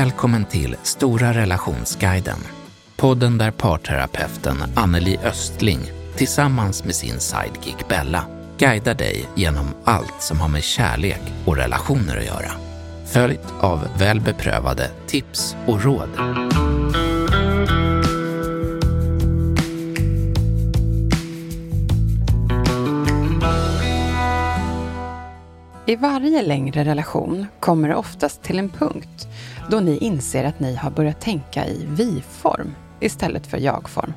Välkommen till Stora relationsguiden. Podden där parterapeuten Anneli Östling tillsammans med sin sidekick Bella guidar dig genom allt som har med kärlek och relationer att göra. Följt av väl beprövade tips och råd. I varje längre relation kommer det oftast till en punkt då ni inser att ni har börjat tänka i vi-form istället för jag-form.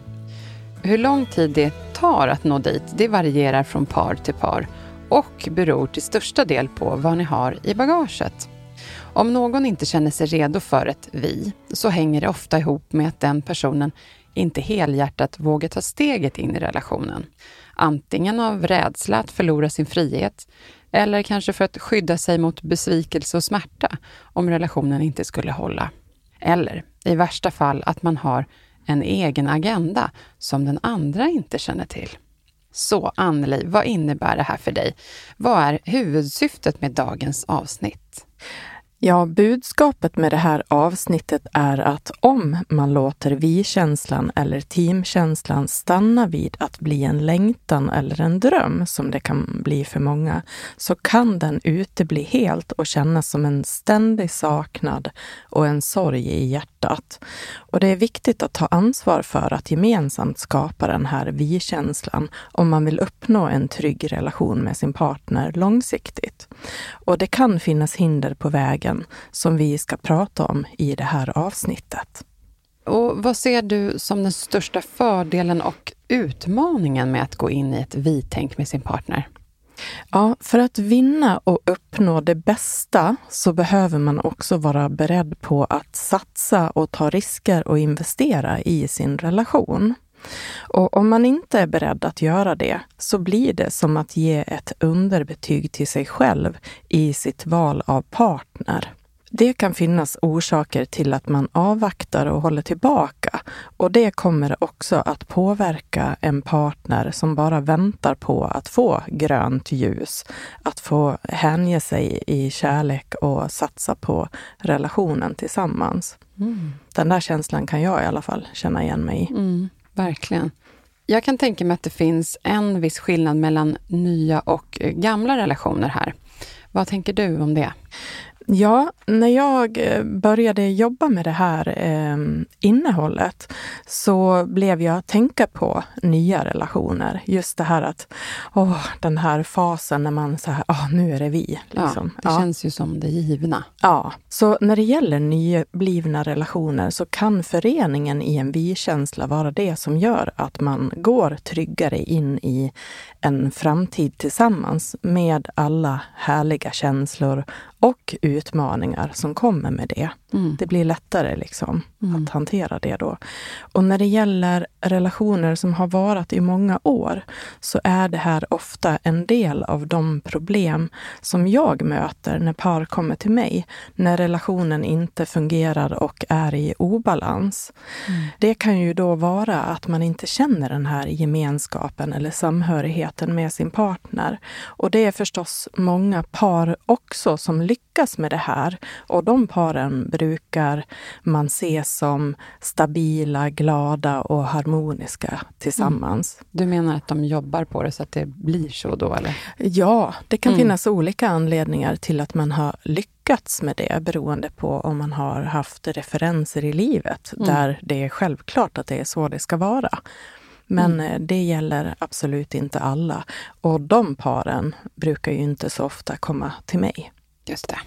Hur lång tid det tar att nå dit, det varierar från par till par och beror till största del på vad ni har i bagaget. Om någon inte känner sig redo för ett vi, så hänger det ofta ihop med att den personen inte helhjärtat vågar ta steget in i relationen. Antingen av rädsla att förlora sin frihet, eller kanske för att skydda sig mot besvikelse och smärta om relationen inte skulle hålla. Eller i värsta fall att man har en egen agenda som den andra inte känner till. Så Anneli, vad innebär det här för dig? Vad är huvudsyftet med dagens avsnitt? Ja, budskapet med det här avsnittet är att om man låter vi-känslan eller teamkänslan stanna vid att bli en längtan eller en dröm, som det kan bli för många, så kan den utebli helt och kännas som en ständig saknad och en sorg i hjärtat. Och det är viktigt att ta ansvar för att gemensamt skapa den här vi-känslan om man vill uppnå en trygg relation med sin partner långsiktigt. Och det kan finnas hinder på vägen som vi ska prata om i det här avsnittet. Och vad ser du som den största fördelen och utmaningen med att gå in i ett vi-tänk med sin partner? Ja, för att vinna och uppnå det bästa så behöver man också vara beredd på att satsa och ta risker och investera i sin relation. Och om man inte är beredd att göra det så blir det som att ge ett underbetyg till sig själv i sitt val av partner. Det kan finnas orsaker till att man avvaktar och håller tillbaka och det kommer också att påverka en partner som bara väntar på att få grönt ljus, att få hänge sig i kärlek och satsa på relationen tillsammans. Mm. Den där känslan kan jag i alla fall känna igen mig i. Mm, verkligen. Jag kan tänka mig att det finns en viss skillnad mellan nya och gamla relationer här. Vad tänker du om det? Ja, när jag eh, började jobba med det här eh, innehållet så blev jag tänka på nya relationer. Just det här att, åh, den här fasen när man säger, åh, nu är det vi. Liksom. Ja, det ja. känns ju som det givna. Ja, så när det gäller nyblivna relationer så kan föreningen i en vi-känsla vara det som gör att man går tryggare in i en framtid tillsammans med alla härliga känslor och utmaningar som kommer med det. Mm. Det blir lättare liksom mm. att hantera det då. Och när det gäller relationer som har varat i många år så är det här ofta en del av de problem som jag möter när par kommer till mig. När relationen inte fungerar och är i obalans. Mm. Det kan ju då vara att man inte känner den här gemenskapen eller samhörigheten med sin partner. Och det är förstås många par också som lyckas med det här. Och de paren brukar man se som stabila, glada och harmoniska tillsammans. Mm. Du menar att de jobbar på det så att det blir så då? Eller? Ja, det kan mm. finnas olika anledningar till att man har lyckats med det beroende på om man har haft referenser i livet mm. där det är självklart att det är så det ska vara. Men mm. Eh, det gäller absolut inte alla. Och de paren brukar ju inte så ofta komma till mig. Just det.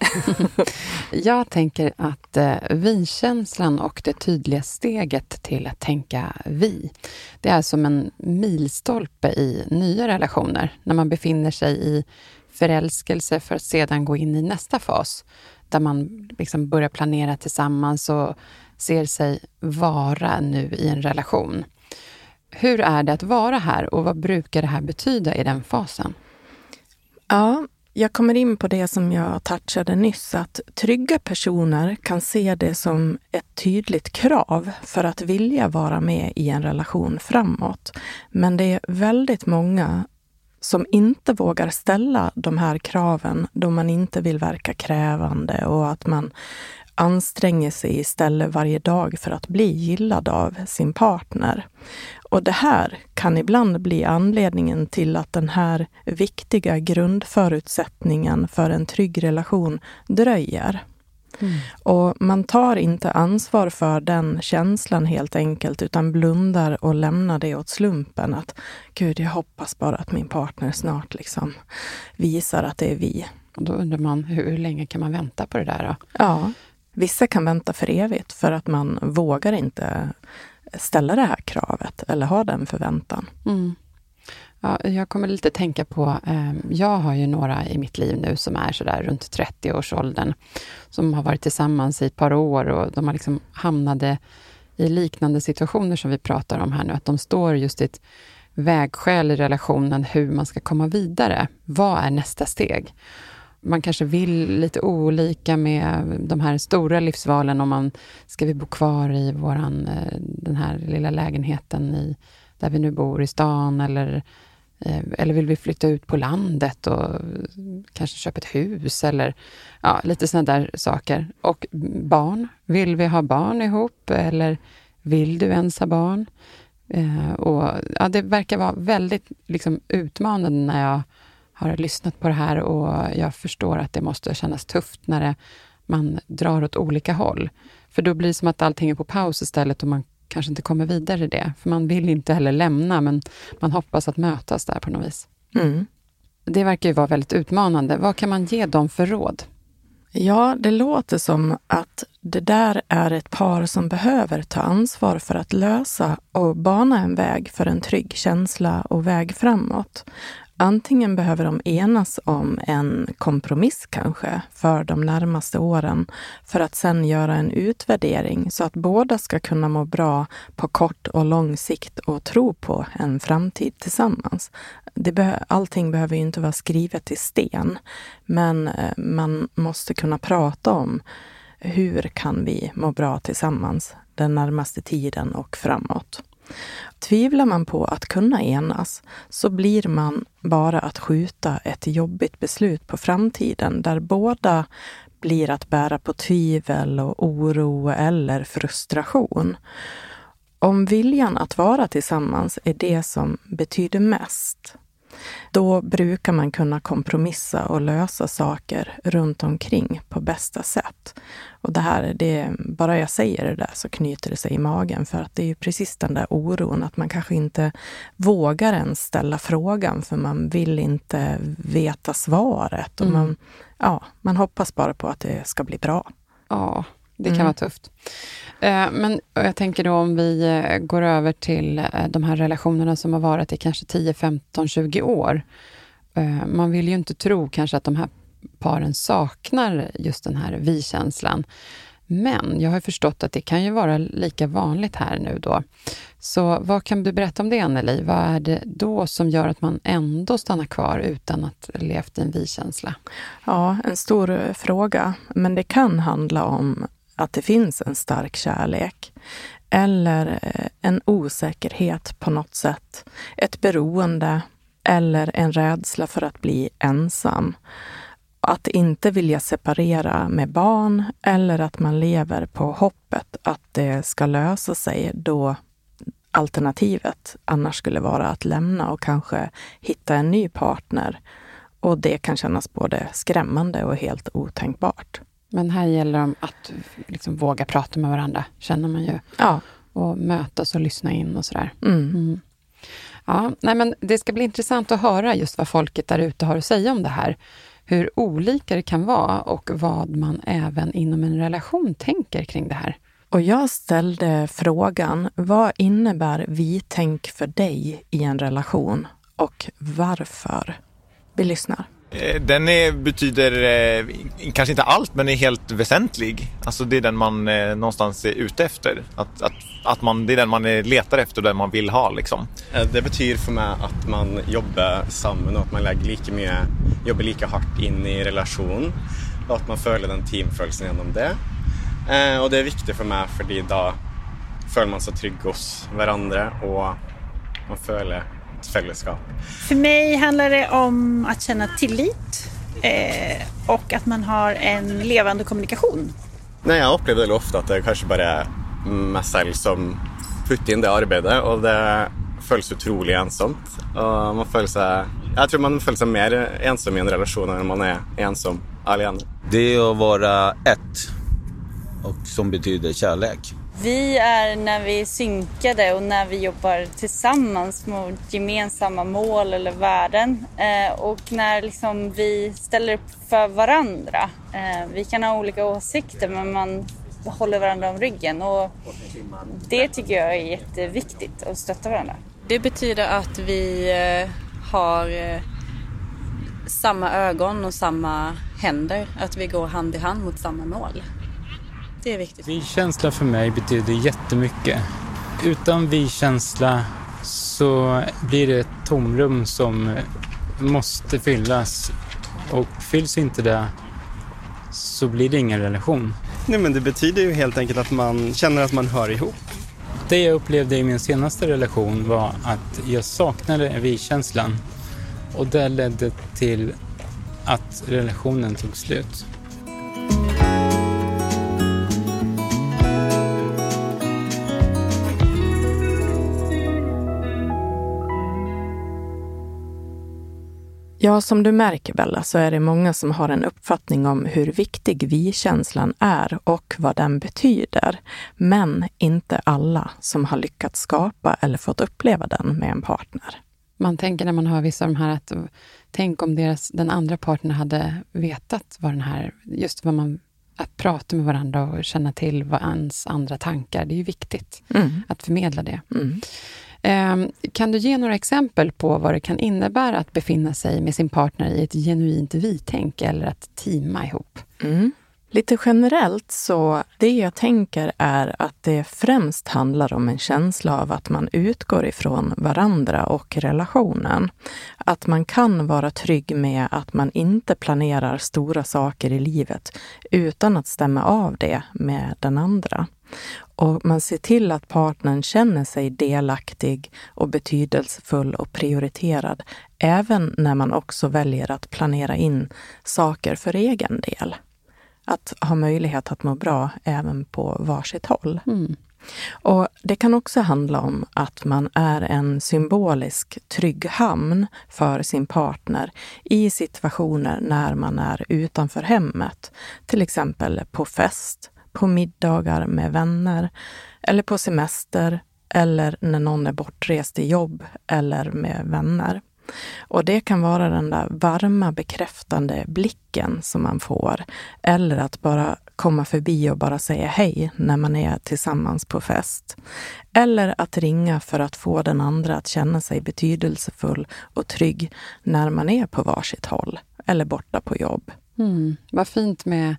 Jag tänker att eh, vi-känslan och det tydliga steget till att tänka vi, det är som en milstolpe i nya relationer. När man befinner sig i förälskelse för att sedan gå in i nästa fas där man liksom börjar planera tillsammans och ser sig vara nu i en relation. Hur är det att vara här och vad brukar det här betyda i den fasen? Ja, jag kommer in på det som jag touchade nyss, att trygga personer kan se det som ett tydligt krav för att vilja vara med i en relation framåt. Men det är väldigt många som inte vågar ställa de här kraven då man inte vill verka krävande och att man anstränger sig istället varje dag för att bli gillad av sin partner. Och det här kan ibland bli anledningen till att den här viktiga grundförutsättningen för en trygg relation dröjer. Mm. Och man tar inte ansvar för den känslan helt enkelt, utan blundar och lämnar det åt slumpen. Att gud, jag hoppas bara att min partner snart liksom visar att det är vi. Och då undrar man, hur länge kan man vänta på det där? Då? Ja, vissa kan vänta för evigt för att man vågar inte ställa det här kravet eller ha den förväntan. Mm. Ja, jag kommer lite tänka på, eh, jag har ju några i mitt liv nu som är sådär runt 30-årsåldern, som har varit tillsammans i ett par år och de har liksom hamnade i liknande situationer som vi pratar om här nu, att de står just i ett vägskäl i relationen, hur man ska komma vidare. Vad är nästa steg? Man kanske vill lite olika med de här stora livsvalen, om man ska vi bo kvar i våran, eh, den här lilla lägenheten i, där vi nu bor i stan, eller, eh, eller vill vi flytta ut på landet och kanske köpa ett hus, eller ja, lite sådana där saker. Och barn, vill vi ha barn ihop, eller vill du ens ha barn? Eh, och, ja, det verkar vara väldigt liksom, utmanande när jag har lyssnat på det här och jag förstår att det måste kännas tufft när det, man drar åt olika håll. För då blir det som att allting är på paus istället och man kanske inte kommer vidare i det. För man vill inte heller lämna, men man hoppas att mötas där på något vis. Mm. Det verkar ju vara väldigt utmanande. Vad kan man ge dem för råd? Ja, det låter som att det där är ett par som behöver ta ansvar för att lösa och bana en väg för en trygg känsla och väg framåt. Antingen behöver de enas om en kompromiss kanske för de närmaste åren för att sen göra en utvärdering så att båda ska kunna må bra på kort och lång sikt och tro på en framtid tillsammans. Det be allting behöver ju inte vara skrivet i sten, men eh, man måste kunna prata om hur kan vi må bra tillsammans den närmaste tiden och framåt. Tvivlar man på att kunna enas så blir man bara att skjuta ett jobbigt beslut på framtiden där båda blir att bära på tvivel och oro eller frustration. Om viljan att vara tillsammans är det som betyder mest, då brukar man kunna kompromissa och lösa saker runt omkring på bästa sätt. Och det här, det, bara jag säger det där så knyter det sig i magen för att det är ju precis den där oron att man kanske inte vågar ens ställa frågan för man vill inte veta svaret. Och mm. man, ja, man hoppas bara på att det ska bli bra. Ja, det kan mm. vara tufft. Eh, men jag tänker då om vi eh, går över till eh, de här relationerna som har varit i kanske 10, 15, 20 år. Man vill ju inte tro kanske att de här paren saknar just den här vi-känslan. Men jag har förstått att det kan ju vara lika vanligt här nu då. Så vad kan du berätta om det, Anneli? Vad är det då som gör att man ändå stannar kvar utan att levt i en vi-känsla? Ja, en stor fråga. Men det kan handla om att det finns en stark kärlek eller eh, en osäkerhet på något sätt. Ett beroende eller en rädsla för att bli ensam. Att inte vilja separera med barn eller att man lever på hoppet att det ska lösa sig då alternativet annars skulle vara att lämna och kanske hitta en ny partner. Och det kan kännas både skrämmande och helt otänkbart. Men här gäller det att liksom våga prata med varandra, känner man ju. Ja. Och mötas och lyssna in och sådär. Mm. Mm. Ja, nej men det ska bli intressant att höra just vad folket där ute har att säga om det här. Hur olika det kan vara och vad man även inom en relation tänker kring det här. Och jag ställde frågan, vad innebär vi-tänk för dig i en relation och varför? Vi lyssnar. Eh, den är, betyder eh, kanske inte allt men är helt väsentlig. Alltså det är den man eh, någonstans är ute efter. Att, att, att man, det är den man eh, letar efter och den man vill ha. Liksom. Eh, det betyder för mig att man jobbar samman och att man lägger lika mycket, jobbar lika hårt in i relation och att man följer den teamkänslan genom det. Eh, och det är viktigt för mig för då känner man sig trygg hos varandra och man känner ett fällskap. För mig handlar det om att känna tillit eh, och att man har en levande kommunikation. Nej, jag upplever väldigt ofta att det kanske bara är mig själv som puttar in det arbetet och det känns otroligt ensamt. Och man känner sig, jag tror man känner sig mer ensam i en relation än man är ensam alene. Det är att vara ett och som betyder kärlek. Vi är när vi är synkade och när vi jobbar tillsammans mot gemensamma mål eller värden eh, och när liksom vi ställer upp för varandra. Eh, vi kan ha olika åsikter men man håller varandra om ryggen och det tycker jag är jätteviktigt att stötta varandra. Det betyder att vi eh, har eh, samma ögon och samma händer, att vi går hand i hand mot samma mål. Det är viktigt. Vi-känsla för mig betyder jättemycket. Utan vi-känsla så blir det ett tomrum som måste fyllas. Och fylls inte det så blir det ingen relation. Nej men det betyder ju helt enkelt att man känner att man hör ihop. Det jag upplevde i min senaste relation var att jag saknade vi-känslan. Och det ledde till att relationen tog slut. Ja, som du märker Bella, så är det många som har en uppfattning om hur viktig vi-känslan är och vad den betyder. Men inte alla som har lyckats skapa eller fått uppleva den med en partner. Man tänker när man hör vissa av de här att tänk om deras, den andra partnern hade vetat vad den här, just vad man att prata med varandra och känna till vad ens andra tankar. Det är ju viktigt mm. att förmedla det. Mm. Ehm, kan du ge några exempel på vad det kan innebära att befinna sig med sin partner i ett genuint vi-tänk eller att teama ihop? Mm. Lite generellt så, det jag tänker är att det främst handlar om en känsla av att man utgår ifrån varandra och relationen. Att man kan vara trygg med att man inte planerar stora saker i livet utan att stämma av det med den andra. Och man ser till att partnern känner sig delaktig och betydelsefull och prioriterad, även när man också väljer att planera in saker för egen del. Att ha möjlighet att må bra även på varsitt håll. Mm. Och Det kan också handla om att man är en symbolisk trygg hamn för sin partner i situationer när man är utanför hemmet. Till exempel på fest, på middagar med vänner eller på semester eller när någon är bortrest i jobb eller med vänner. Och det kan vara den där varma bekräftande blicken som man får. Eller att bara komma förbi och bara säga hej när man är tillsammans på fest. Eller att ringa för att få den andra att känna sig betydelsefull och trygg när man är på varsitt håll eller borta på jobb. Mm, vad fint med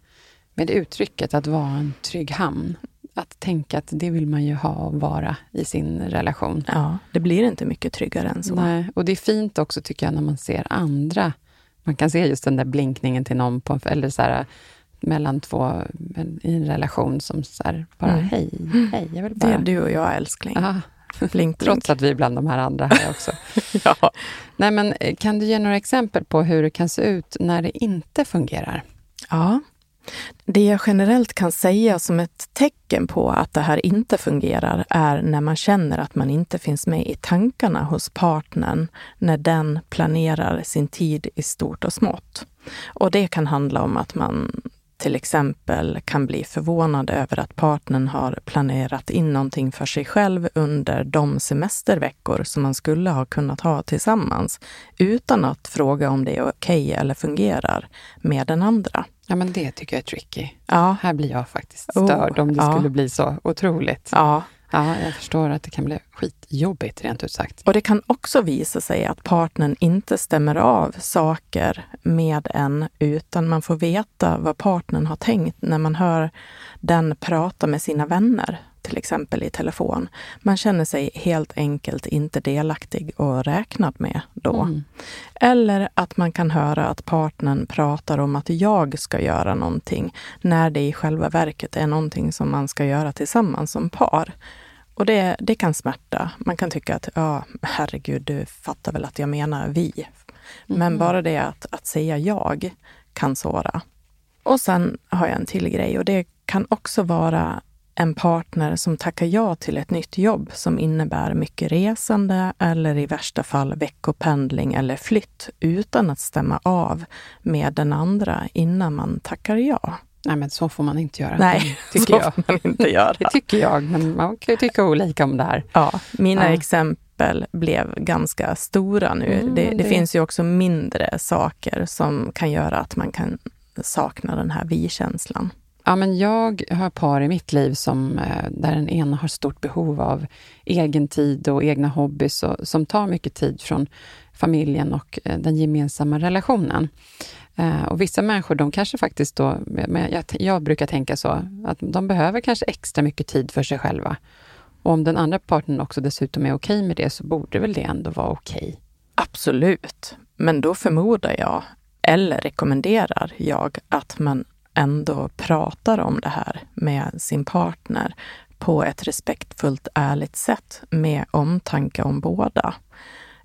med uttrycket att vara en trygg hamn. Att tänka att det vill man ju ha och vara i sin relation. Ja, det blir inte mycket tryggare än så. Nej, och det är fint också tycker jag när man ser andra. Man kan se just den där blinkningen till någon, på, eller så här, mellan två i en relation som så här, bara mm. hej, hej, jag vill bara... Det är du och jag älskling. Ja. Blink, blink. Trots att vi är bland de här andra här också. ja. Nej, men eh, kan du ge några exempel på hur det kan se ut när det inte fungerar? Ja, det jag generellt kan säga som ett tecken på att det här inte fungerar är när man känner att man inte finns med i tankarna hos partnern när den planerar sin tid i stort och smått. Och det kan handla om att man till exempel kan bli förvånad över att partnern har planerat in någonting för sig själv under de semesterveckor som man skulle ha kunnat ha tillsammans utan att fråga om det är okej okay eller fungerar med den andra. Ja, men det tycker jag är tricky. Ja. Här blir jag faktiskt oh, störd oh, om det ja. skulle bli så otroligt. Ja. Ja, jag förstår att det kan bli skitjobbigt rent ut sagt. Och det kan också visa sig att partnern inte stämmer av saker med en, utan man får veta vad partnern har tänkt när man hör den prata med sina vänner, till exempel i telefon. Man känner sig helt enkelt inte delaktig och räknad med då. Mm. Eller att man kan höra att partnern pratar om att jag ska göra någonting, när det i själva verket är någonting som man ska göra tillsammans som par. Och det, det kan smärta. Man kan tycka att, ja, herregud, du fattar väl att jag menar vi. Men Mhm. bara det att, att säga jag kan såra. Och sen har jag en till grej och det kan också vara en partner som tackar ja till ett nytt jobb som innebär mycket resande eller i värsta fall veckopendling eller flytt utan att stämma av med den andra innan man tackar ja. Nej, men så får man inte göra. Nej, tycker så jag. får man inte göra. Det tycker jag, men man kan ju tycka olika om det här. Ja, mina Ja. exempel blev ganska stora nu. Mm, det, det, det- finns ju också mindre saker som kan göra att man kan sakna den här vi-känslan. Ja, men jag har par i mitt liv som, eh, där den ena har stort behov av egen tid och egna hobbys och, som tar mycket tid från familjen och eh, den gemensamma relationen. Eh, och vissa människor, de kanske faktiskt då, jag, jag brukar tänka så, att de behöver kanske extra mycket tid för sig själva. Och om den andra partnern också dessutom är okej med det, så borde väl det ändå vara okej. Absolut. Men då förmodar jag, eller rekommenderar jag, att man ändå pratar om det här med sin partner på ett respektfullt, ärligt sätt med omtanke om båda.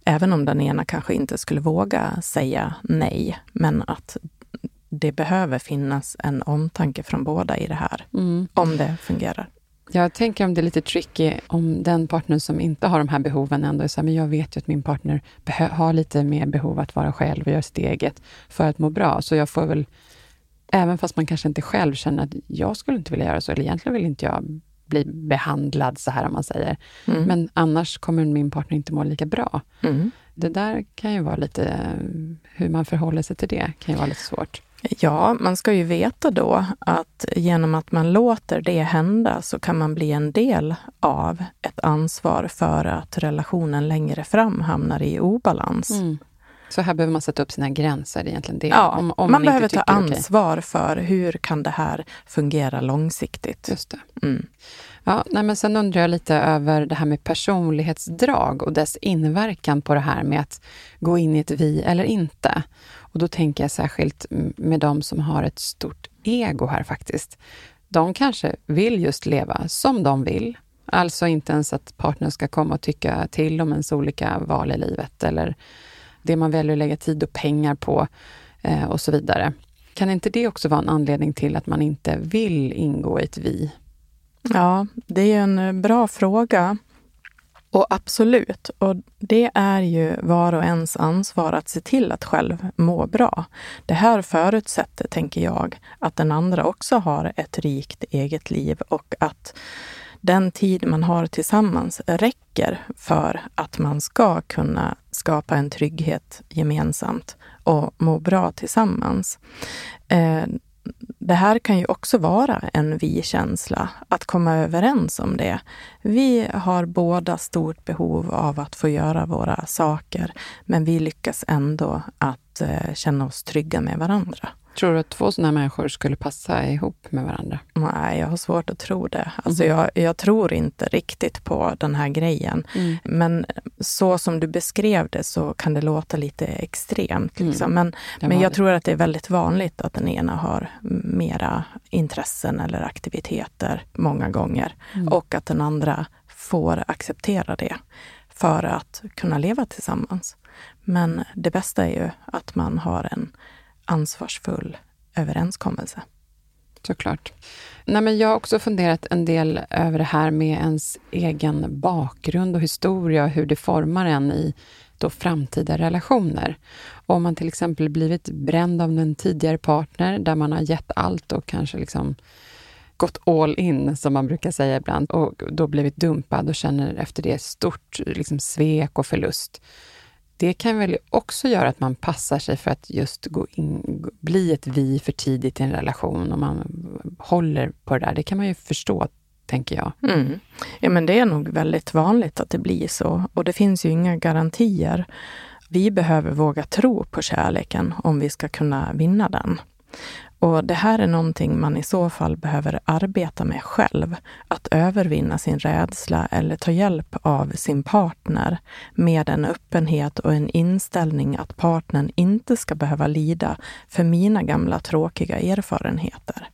Även om den ena kanske inte skulle våga säga nej, men att det behöver finnas en omtanke från båda i det här, Mm. om det fungerar. Jag tänker om det är lite tricky om den partner som inte har de här behoven ändå är så här, men jag vet ju att min partner har lite mer behov att vara själv och göra sitt eget för att må bra. Så jag får väl, även fast man kanske inte själv känner att jag skulle inte vilja göra så, eller egentligen vill inte jag bli behandlad så här om man säger. Mm. Men annars kommer min partner inte må lika bra. Mm. Det där kan ju vara lite, hur man förhåller sig till det kan ju vara lite svårt. Ja, man ska ju veta då att genom att man låter det hända så kan man bli en del av ett ansvar för att relationen längre fram hamnar i obalans. Mm. Så här behöver man sätta upp sina gränser egentligen. Det, Ja, om, om man, man, behöver ta ansvar för hur kan det här fungera långsiktigt. Just det. Mm. Ja, nej, men sen undrar jag lite över det här med personlighetsdrag och dess inverkan på det här med att gå in i ett vi eller inte. Och då tänker jag särskilt med de som har ett stort ego här faktiskt. De kanske vill just leva som de vill. Alltså inte ens att partnern ska komma och tycka till om ens olika val i livet eller det man väljer att lägga tid och pengar på eh, och så vidare. Kan inte det också vara en anledning till att man inte vill ingå i ett vi? Ja, det är en eh, bra fråga. Och absolut, och det är ju var och ens ansvar att se till att själv må bra. Det här förutsätter, tänker jag, att den andra också har ett rikt eget liv och att den tid man har tillsammans räcker för att man ska kunna skapa en trygghet gemensamt och må bra tillsammans. Eh, det här kan ju också vara en vi-känsla, att komma överens om det. Vi har båda stort behov av att få göra våra saker, men vi lyckas ändå att eh, känna oss trygga med varandra. Tror du att två sådana människor skulle passa ihop med varandra? Nej, jag har svårt att tro det. Alltså jag, jag tror inte riktigt på den här grejen. Mm. Men så som du beskrev det så kan det låta lite extremt. Liksom. Mm. Men, Det men var jag det. tror att det är väldigt vanligt att den ena har mera intressen eller aktiviteter många gånger. Mm. Och att den andra får acceptera det för att kunna leva tillsammans. Men det bästa är ju att man har en ansvarsfull överenskommelse. Såklart. Nej, men jag har också funderat en del över det här med ens egen bakgrund och historia och hur det formar en i då framtida relationer. Om man till exempel blivit bränd av en tidigare partner där man har gett allt och kanske liksom gått all in, som man brukar säga ibland, och då blivit dumpad och känner efter det stort liksom, svek och förlust. Det kan väl också göra att man passar sig för att just gå in, bli ett vi för tidigt i en relation och man håller på det där. Det kan man ju förstå, tänker jag. Mm. Ja, men det är nog väldigt vanligt att det blir så. Och det finns ju inga garantier. Vi behöver våga tro på kärleken om vi ska kunna vinna den. Och det här är någonting man i så fall behöver arbeta med själv. Att övervinna sin rädsla eller ta hjälp av sin partner med en öppenhet och en inställning att partnern inte ska behöva lida för mina gamla tråkiga erfarenheter.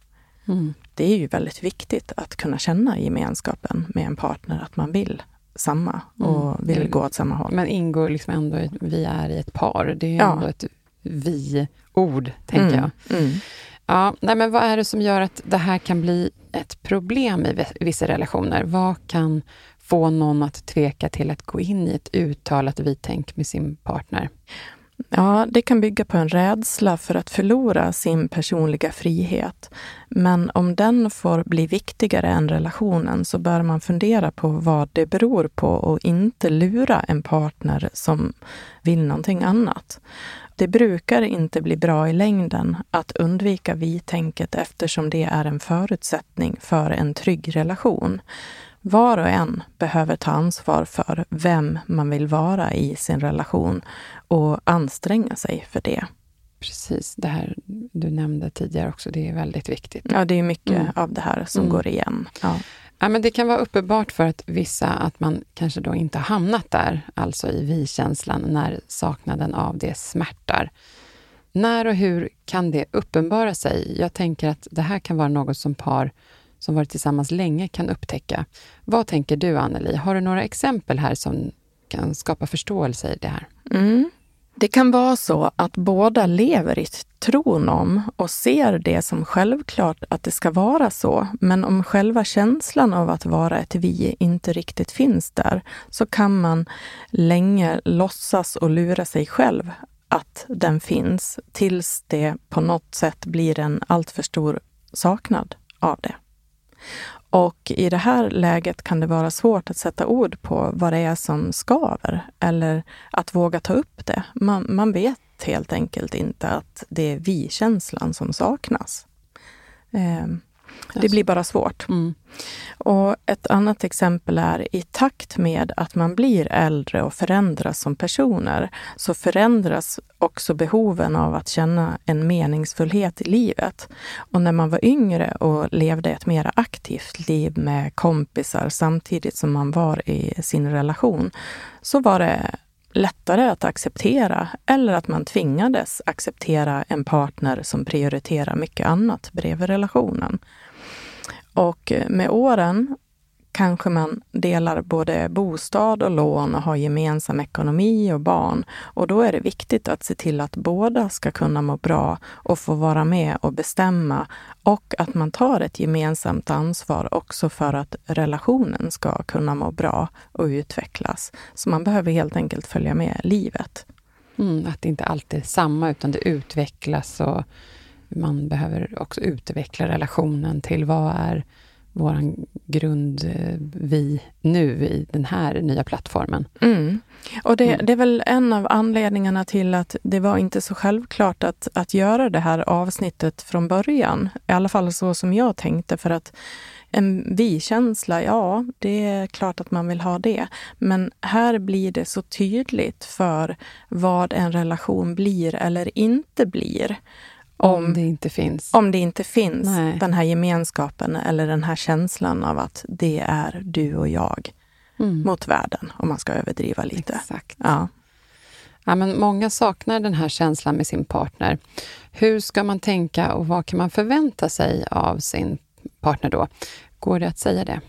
Mm. Det är ju väldigt viktigt att kunna känna gemenskapen med en partner, att man vill samma och vill Mm. gå åt samma håll. Men ingår liksom ändå i, vi är i ett par. Det är ju Ja. ändå ett vi-ord, tänker Mm, jag. Ja, nej, men vad är det som gör att det här kan bli ett problem i vissa relationer? Vad kan få någon att tveka till att gå in i ett uttalat vi-tänk med sin partner? Ja, det kan bygga på en rädsla för att förlora sin personliga frihet. Men om den får bli viktigare än relationen så bör man fundera på vad det beror på och inte lura en partner som vill någonting annat. Det brukar inte bli bra i längden att undvika vi-tänket eftersom det är en förutsättning för en trygg relation. Var och en behöver ta ansvar för vem man vill vara i sin relation och anstränga sig för det. Precis, det här du nämnde tidigare också, det är väldigt viktigt. Ja, det är mycket Mm. av det här som Mm. går igen. Ja. Ja, men det kan vara uppenbart för att vissa att man kanske då inte har hamnat där, alltså i vi-känslan, när saknaden av det smärtar. När och hur kan det uppenbara sig? Jag tänker att det här kan vara något som par som varit tillsammans länge kan upptäcka. Vad tänker du, Anneli? Har du några exempel här som kan skapa förståelse i det här? Mm. Det kan vara så att båda lever i tron om och ser det som självklart att det ska vara så. Men om själva känslan av att vara ett vi inte riktigt finns där, så kan man länge låtsas och lura sig själv att den finns tills det på något sätt blir en alltför stor saknad av det. Och i det här läget kan det vara svårt att sätta ord på vad det är som skaver eller att våga ta upp det. Man, man vet helt enkelt inte att det är vi-känslan som saknas. Eh, det blir bara svårt. Mm. Och ett annat exempel är i takt med att man blir äldre och förändras som personer så förändras också behoven av att känna en meningsfullhet i livet. Och när man var yngre och levde ett mer aktivt liv med kompisar samtidigt som man var i sin relation så var det lättare att acceptera eller att man tvingades acceptera en partner som prioriterar mycket annat bredvid relationen. Och med åren kanske man delar både bostad och lån och har gemensam ekonomi och barn. Och då är det viktigt att se till att båda ska kunna må bra och få vara med och bestämma och att man tar ett gemensamt ansvar också för att relationen ska kunna må bra och utvecklas. Så man behöver helt enkelt följa med livet. Mm, att det inte alltid är samma, utan det utvecklas och man behöver också utveckla relationen till vad är vår grund eh, vi nu i den här nya plattformen. Mm. Och det, det är väl en av anledningarna till att det var inte så självklart att, att göra det här avsnittet från början. I alla fall så som jag tänkte, för att en vi-känsla, ja, det är klart att man vill ha det. Men här blir det så tydligt för vad en relation blir eller inte blir. Om, det inte finns. Om det inte finns Nej. den här gemenskapen eller den här känslan av att det är du och jag Mm. mot världen, om man ska överdriva lite. Exakt. Ja. Ja, men många saknar den här känslan med sin partner. Hur ska man tänka och vad kan man förvänta sig av sin partner då? Går det att säga det?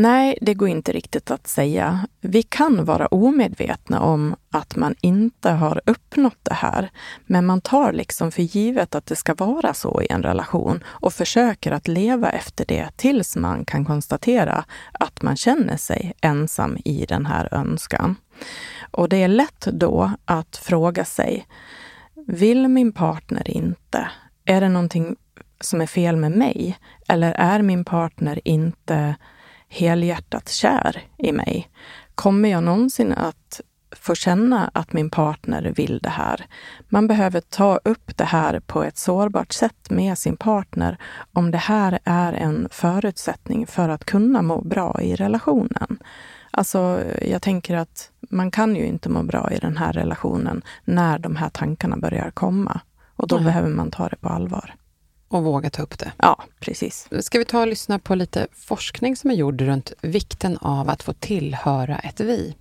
Nej, det går inte riktigt att säga. Vi kan vara omedvetna om att man inte har uppnått det här, men man tar liksom för givet att det ska vara så i en relation och försöker att leva efter det tills man kan konstatera att man känner sig ensam i den här önskan. Och det är lätt då att fråga sig, vill min partner inte? Är det någonting som är fel med mig? Eller är min partner inte helhjärtat kär i mig? Kommer jag någonsin att få känna att min partner vill det här. Man behöver ta upp det här på ett sårbart sätt med sin partner om det här är en förutsättning för att kunna må bra i relationen. Alltså, jag tänker att man kan ju inte må bra i den här relationen när de här tankarna börjar komma. Och då Nej. behöver man ta det på allvar. Och våga ta upp det. Ja, precis. Ska vi ta och lyssna på lite forskning som är gjord runt vikten av att få tillhöra ett vi?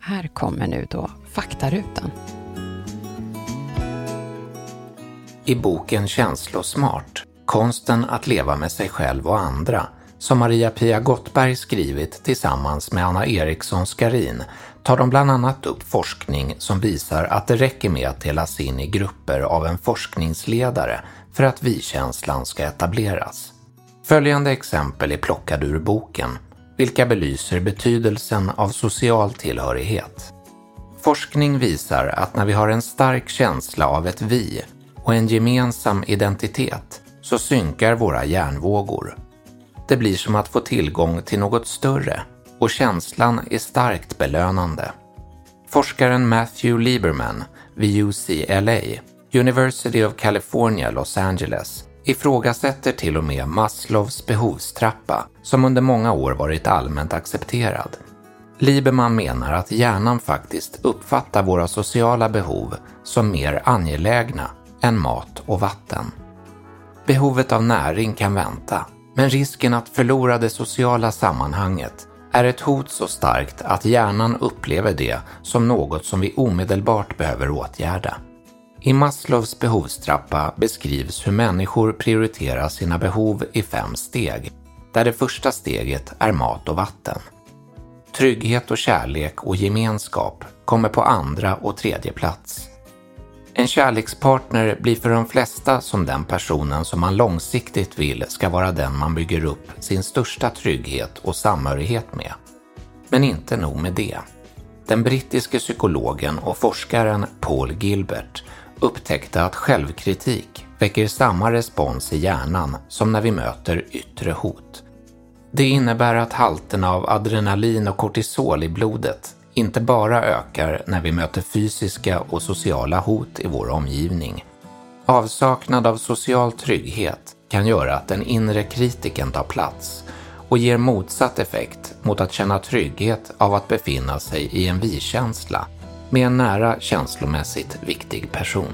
Här kommer nu då faktarutan. I boken Känslosmart, konsten att leva med sig själv och andra, som Maria-Pia Gottberg skrivit tillsammans med Anna Eriksson Skarin, tar de bland annat upp forskning som visar att det räcker med att delas in i grupper av en forskningsledare för att vi-känslan ska etableras. Följande exempel är plockade ur boken, vilka belyser betydelsen av social tillhörighet. Forskning visar att när vi har en stark känsla av ett vi och en gemensam identitet så synkar våra hjärnvågor. Det blir som att få tillgång till något större och känslan är starkt belönande. Forskaren Matthew Lieberman vid UCLA, University of California, Los Angeles, ifrågasätter till och med Maslows behovstrappa som under många år varit allmänt accepterad. Lieberman menar att hjärnan faktiskt uppfattar våra sociala behov som mer angelägna än mat och vatten. Behovet av näring kan vänta, men risken att förlora det sociala sammanhanget är ett hot så starkt att hjärnan upplever det som något som vi omedelbart behöver åtgärda. I Maslows behovstrappa beskrivs hur människor prioriterar sina behov i fem steg, där det första steget är mat och vatten. Trygghet och kärlek och gemenskap kommer på andra och tredje plats. En kärlekspartner blir för de flesta som den personen som man långsiktigt vill ska vara den man bygger upp sin största trygghet och samhörighet med. Men inte nog med det. Den brittiske psykologen och forskaren Paul Gilbert upptäckte att självkritik väcker samma respons i hjärnan som när vi möter yttre hot. Det innebär att halterna av adrenalin och kortisol i blodet inte bara ökar när vi möter fysiska och sociala hot i vår omgivning. Avsaknad av social trygghet kan göra att den inre kritiken tar plats och ger motsatt effekt mot att känna trygghet av att befinna sig i en vi-känsla med en nära känslomässigt viktig person.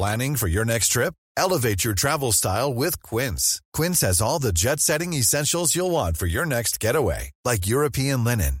Planning for your next trip? Elevate your travel style with Quince. Quince has all the jet setting essentials you'll want for your next getaway, like European linen,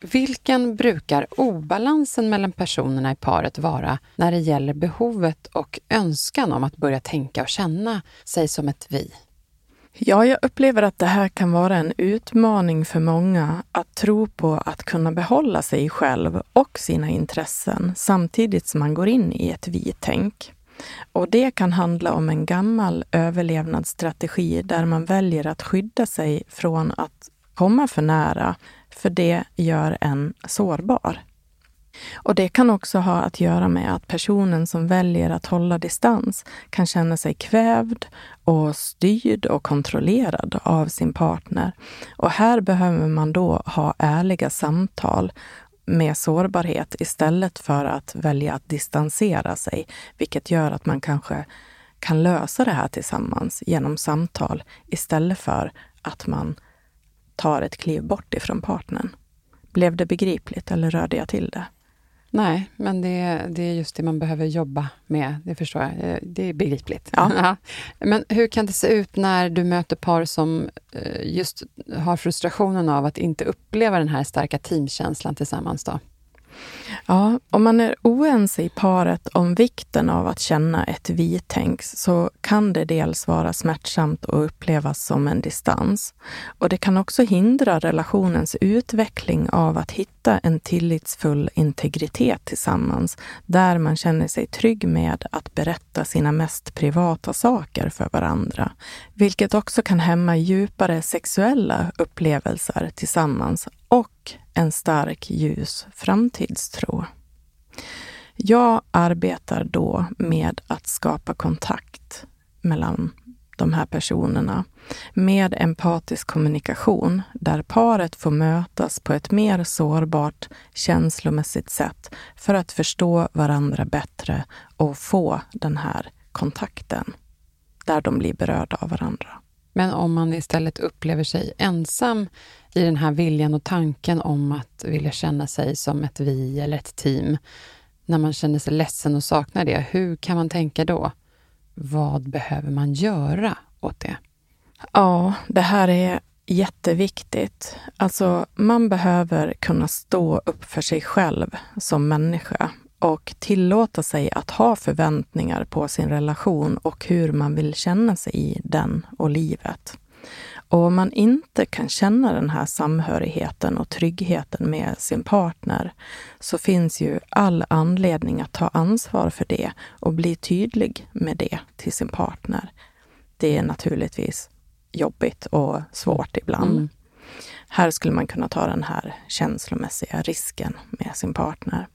Vilken brukar obalansen mellan personerna i paret vara när det gäller behovet och önskan om att börja tänka och känna sig som ett vi? Ja, jag upplever att det här kan vara en utmaning för många att tro på att kunna behålla sig själv och sina intressen samtidigt som man går in i ett vi-tänk. Och det kan handla om en gammal överlevnadsstrategi där man väljer att skydda sig från att komma för nära, för det gör en sårbar. Och det kan också ha att göra med att personen som väljer att hålla distans kan känna sig kvävd och styrd och kontrollerad av sin partner. Och här behöver man då ha ärliga samtal med sårbarhet istället för att välja att distansera sig, vilket gör att man kanske kan lösa det här tillsammans genom samtal istället för att man tar ett kliv bort ifrån partnern. Blev det begripligt eller rörde jag till det? Nej, men det, det är just det man behöver jobba med. Det förstår jag. Eh, det är begripligt. Ja. Men hur kan det se ut när du möter par som eh, just har frustrationen av att inte uppleva den här starka teamkänslan tillsammans? då? Ja, om man är oense i paret om vikten av att känna ett vi-tänk så kan det dels vara smärtsamt och upplevas som en distans. Och det kan också hindra relationens utveckling av att hitta en tillitsfull integritet tillsammans, där man känner sig trygg med att berätta sina mest privata saker för varandra. Vilket också kan hämma djupare sexuella upplevelser tillsammans och en stark ljus framtidstro. Jag arbetar då med att skapa kontakt mellan de här personerna med empatisk kommunikation där paret får mötas på ett mer sårbart känslomässigt sätt för att förstå varandra bättre och få den här kontakten där de blir berörda av varandra. Men om man istället upplever sig ensam i den här viljan och tanken om att vilja känna sig som ett vi eller ett team, när man känner sig ledsen och saknar det, hur kan man tänka då? Vad behöver man göra åt det? Ja, det här är jätteviktigt. Alltså, man behöver kunna stå upp för sig själv som människa och tillåta sig att ha förväntningar på sin relation och hur man vill känna sig i den och livet. Och om man inte kan känna den här samhörigheten och tryggheten med sin partner så finns ju all anledning att ta ansvar för det och bli tydlig med det till sin partner. Det är naturligtvis jobbigt och svårt ibland. Mm. Här skulle man kunna ta den här känslomässiga risken med sin partner.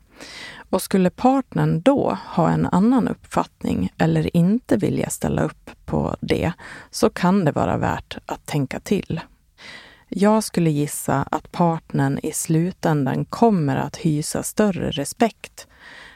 Och skulle partnern då ha en annan uppfattning eller inte vilja ställa upp på det, så kan det vara värt att tänka till. Jag skulle gissa att partnern i slutändan kommer att hysa större respekt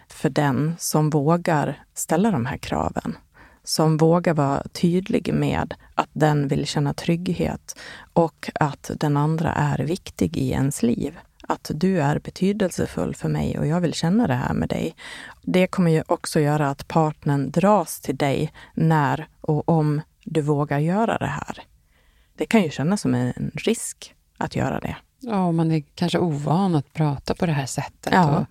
för den som vågar ställa de här kraven. Som vågar vara tydlig med att den vill känna trygghet och att den andra är viktig i ens liv att du är betydelsefull för mig och jag vill känna det här med dig. Det kommer ju också göra att partnern dras till dig när och om du vågar göra det här. Det kan ju kännas som en risk att göra det. Ja, och man är kanske ovan att prata på det här sättet. Ja.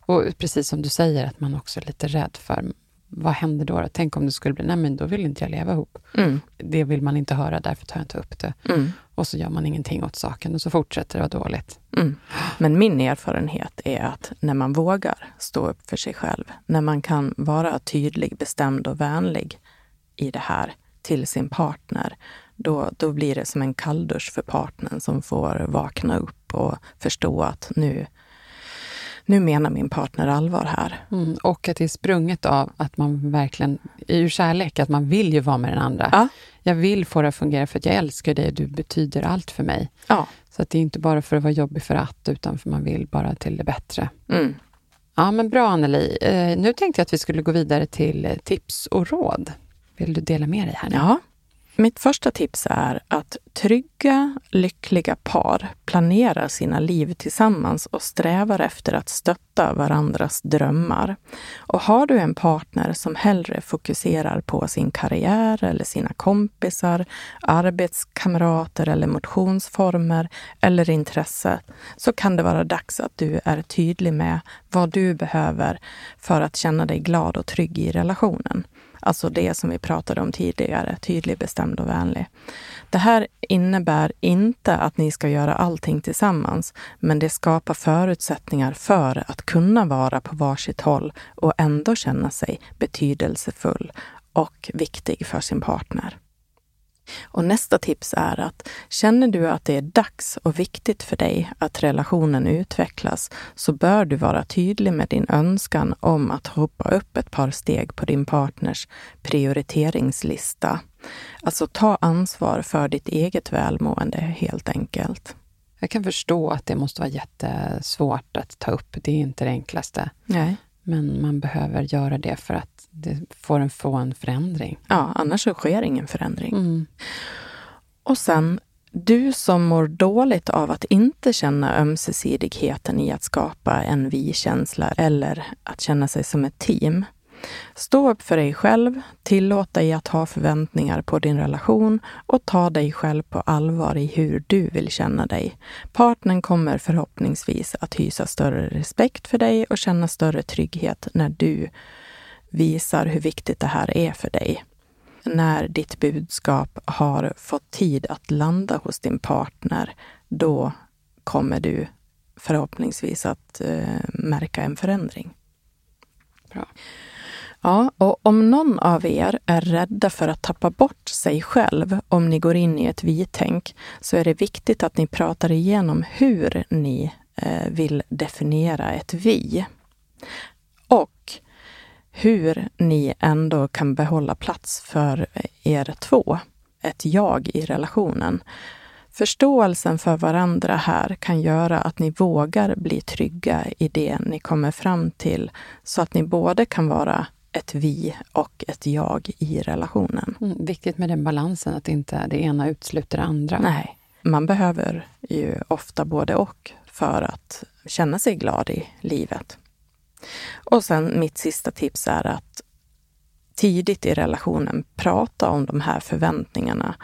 Och, och, precis som du säger, att man också är lite rädd för vad händer då? Tänk om det skulle bli, nej men då vill inte jag leva ihop. Mm. Det vill man inte höra, därför tar jag inte upp det. Mm. Och så gör man ingenting åt saken och så fortsätter det vara dåligt. Mm. Men min erfarenhet är att när man vågar stå upp för sig själv, när man kan vara tydlig, bestämd och vänlig i det här till sin partner, då, då blir det som en kalldusch för partnern som får vakna upp och förstå att nu, nu menar min partner allvar här. Mm, och att det är sprunget av att man verkligen, ur kärlek, att man vill ju vara med den andra. Ja. Jag vill få det att fungera för att jag älskar dig, du betyder allt för mig. Ja. Så att det är inte bara för att vara jobbig för att, utan för man vill bara till det bättre. Mm. Ja, men bra Anneli. Eh, nu tänkte jag att vi skulle gå vidare till eh, tips och råd. Vill du dela med dig här nu? Ja. Mitt första tips är att trygga, lyckliga par planerar sina liv tillsammans och strävar efter att stötta varandras drömmar. Och har du en partner som hellre fokuserar på sin karriär eller sina kompisar, arbetskamrater eller motionsformer eller intresse så kan det vara dags att du är tydlig med vad du behöver för att känna dig glad och trygg i relationen. Alltså det som vi pratade om tidigare, tydlig, bestämd och vänlig. Det här innebär inte att ni ska göra allting tillsammans, men det skapar förutsättningar för att kunna vara på varsitt håll och ändå känna sig betydelsefull och viktig för sin partner. Och nästa tips är att känner du att det är dags och viktigt för dig att relationen utvecklas så bör du vara tydlig med din önskan om att hoppa upp ett par steg på din partners prioriteringslista. Alltså ta ansvar för ditt eget välmående helt enkelt. Jag kan förstå att det måste vara jättesvårt att ta upp. Det är inte det enklaste. Nej. Men man behöver göra det för att det får en, få en förändring. Ja, annars så sker ingen förändring. Mm. Och sen, du som mår dåligt av att inte känna ömsesidigheten i att skapa en vi-känsla eller att känna sig som ett team. Stå upp för dig själv, tillåt dig att ha förväntningar på din relation och ta dig själv på allvar i hur du vill känna dig. Partnern kommer förhoppningsvis att hysa större respekt för dig och känna större trygghet när du visar hur viktigt det här är för dig. När ditt budskap har fått tid att landa hos din partner, då kommer du förhoppningsvis att eh, märka en förändring. Bra. Ja, och om någon av er är rädda för att tappa bort sig själv om ni går in i ett vi-tänk, så är det viktigt att ni pratar igenom hur ni eh, vill definiera ett vi. Och hur ni ändå kan behålla plats för er två, ett jag i relationen. Förståelsen för varandra här kan göra att ni vågar bli trygga i det ni kommer fram till, så att ni både kan vara ett vi och ett jag i relationen. Mm, viktigt med den balansen, att inte det ena utesluter det andra. Nej, man behöver ju ofta både och för att känna sig glad i livet. Och sen mitt sista tips är att tidigt i relationen prata om de här förväntningarna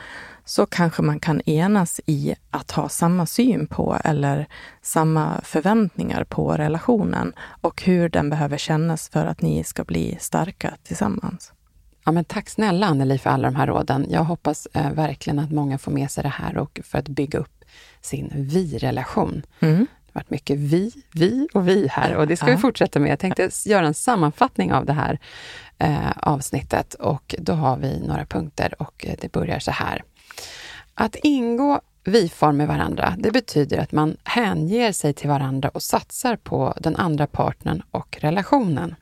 så kanske man kan enas i att ha samma syn på eller samma förväntningar på relationen och hur den behöver kännas för att ni ska bli starka tillsammans. Ja, men tack snälla Anneli för alla de här råden. Jag hoppas eh, verkligen att många får med sig det här och för att bygga upp sin vi-relation. Mm. Det har varit mycket vi, vi och vi här och det ska Ja. vi fortsätta med. Jag tänkte göra en sammanfattning av det här eh, avsnittet och då har vi några punkter och eh, det börjar så här. Att ingå vi-form med varandra, det betyder att man hänger sig till varandra och satsar på den andra partnern och relationen.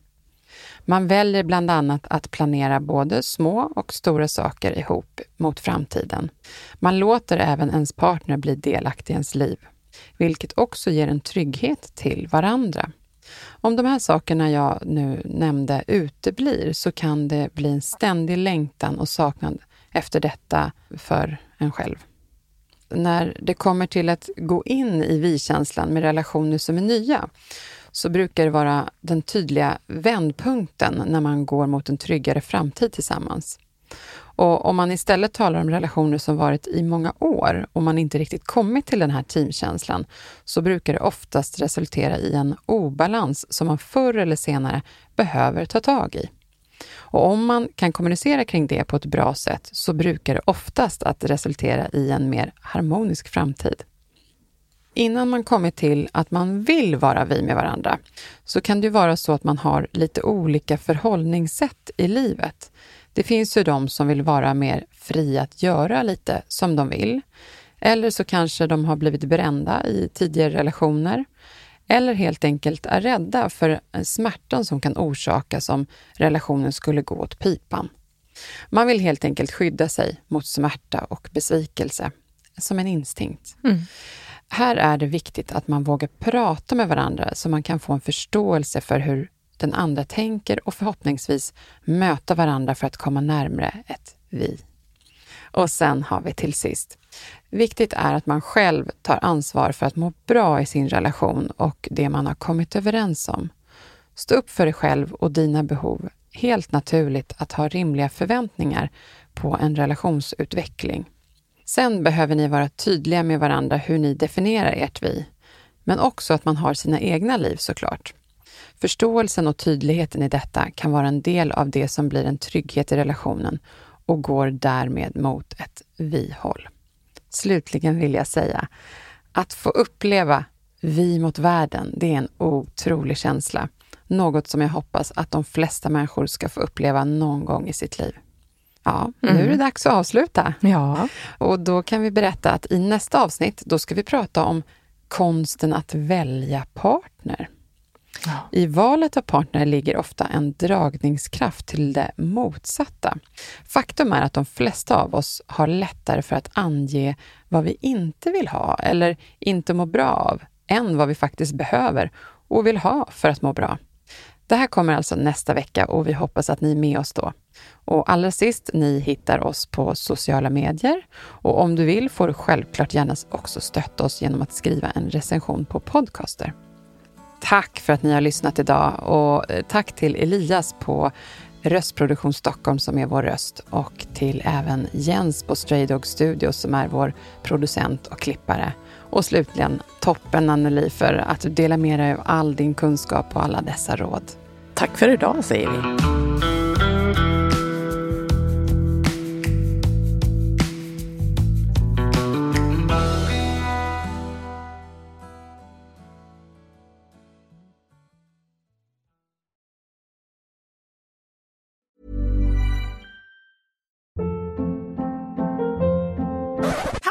Man väljer bland annat att planera både små och stora saker ihop mot framtiden. Man låter även ens partner bli delaktig i ens liv, vilket också ger en trygghet till varandra. Om de här sakerna jag nu nämnde uteblir så kan det bli en ständig längtan och saknad efter detta för en själv. När det kommer till att gå in i vi-känslan med relationer som är nya så brukar det vara den tydliga vändpunkten när man går mot en tryggare framtid tillsammans. Och om man istället talar om relationer som varit i många år och man inte riktigt kommit till den här teamkänslan, så brukar det oftast resultera i en obalans som man förr eller senare behöver ta tag i. Och om man kan kommunicera kring det på ett bra sätt så brukar det oftast att resultera i en mer harmonisk framtid. Innan man kommit till att man vill vara vi med varandra så kan det ju vara så att man har lite olika förhållningssätt i livet. Det finns ju de som vill vara mer fria att göra lite som de vill. Eller så kanske de har blivit brända i tidigare relationer. Eller helt enkelt är rädda för smärtan som kan orsakas om relationen skulle gå åt pipan. Man vill helt enkelt skydda sig mot smärta och besvikelse, som en instinkt. Mm. Här är det viktigt att man vågar prata med varandra så man kan få en förståelse för hur den andra tänker och förhoppningsvis möta varandra för att komma närmare ett vi. Och sen har vi till sist, viktigt är att man själv tar ansvar för att må bra i sin relation och det man har kommit överens om. Stå upp för dig själv och dina behov. Helt naturligt att ha rimliga förväntningar på en relationsutveckling. Sen behöver ni vara tydliga med varandra hur ni definierar ert vi, men också att man har sina egna liv såklart. Förståelsen och tydligheten i detta kan vara en del av det som blir en trygghet i relationen och går därmed mot ett vi-håll. Slutligen vill jag säga att få uppleva vi mot världen, det är en otrolig känsla. Något som jag hoppas att de flesta människor ska få uppleva någon gång i sitt liv. Ja, nu är det Mm. dags att avsluta. Ja. Och då kan vi berätta att i nästa avsnitt, då ska vi prata om konsten att välja partner. I valet av partner ligger ofta en dragningskraft till det motsatta. Faktum är att de flesta av oss har lättare för att ange vad vi inte vill ha eller inte mår bra av, än vad vi faktiskt behöver och vill ha för att må bra. Det här kommer alltså nästa vecka och vi hoppas att ni är med oss då. Och allra sist, ni hittar oss på sociala medier. Och om du vill får du självklart gärna också stötta oss genom att skriva en recension på Podcaster. Tack för att ni har lyssnat idag och eh, tack till Elias på Röstproduktion Stockholm som är vår röst och till även Jens på Stray Dog Studios som är vår producent och klippare. Och slutligen toppen Anneli för att du delar med dig av all din kunskap och alla dessa råd. Tack för idag säger vi.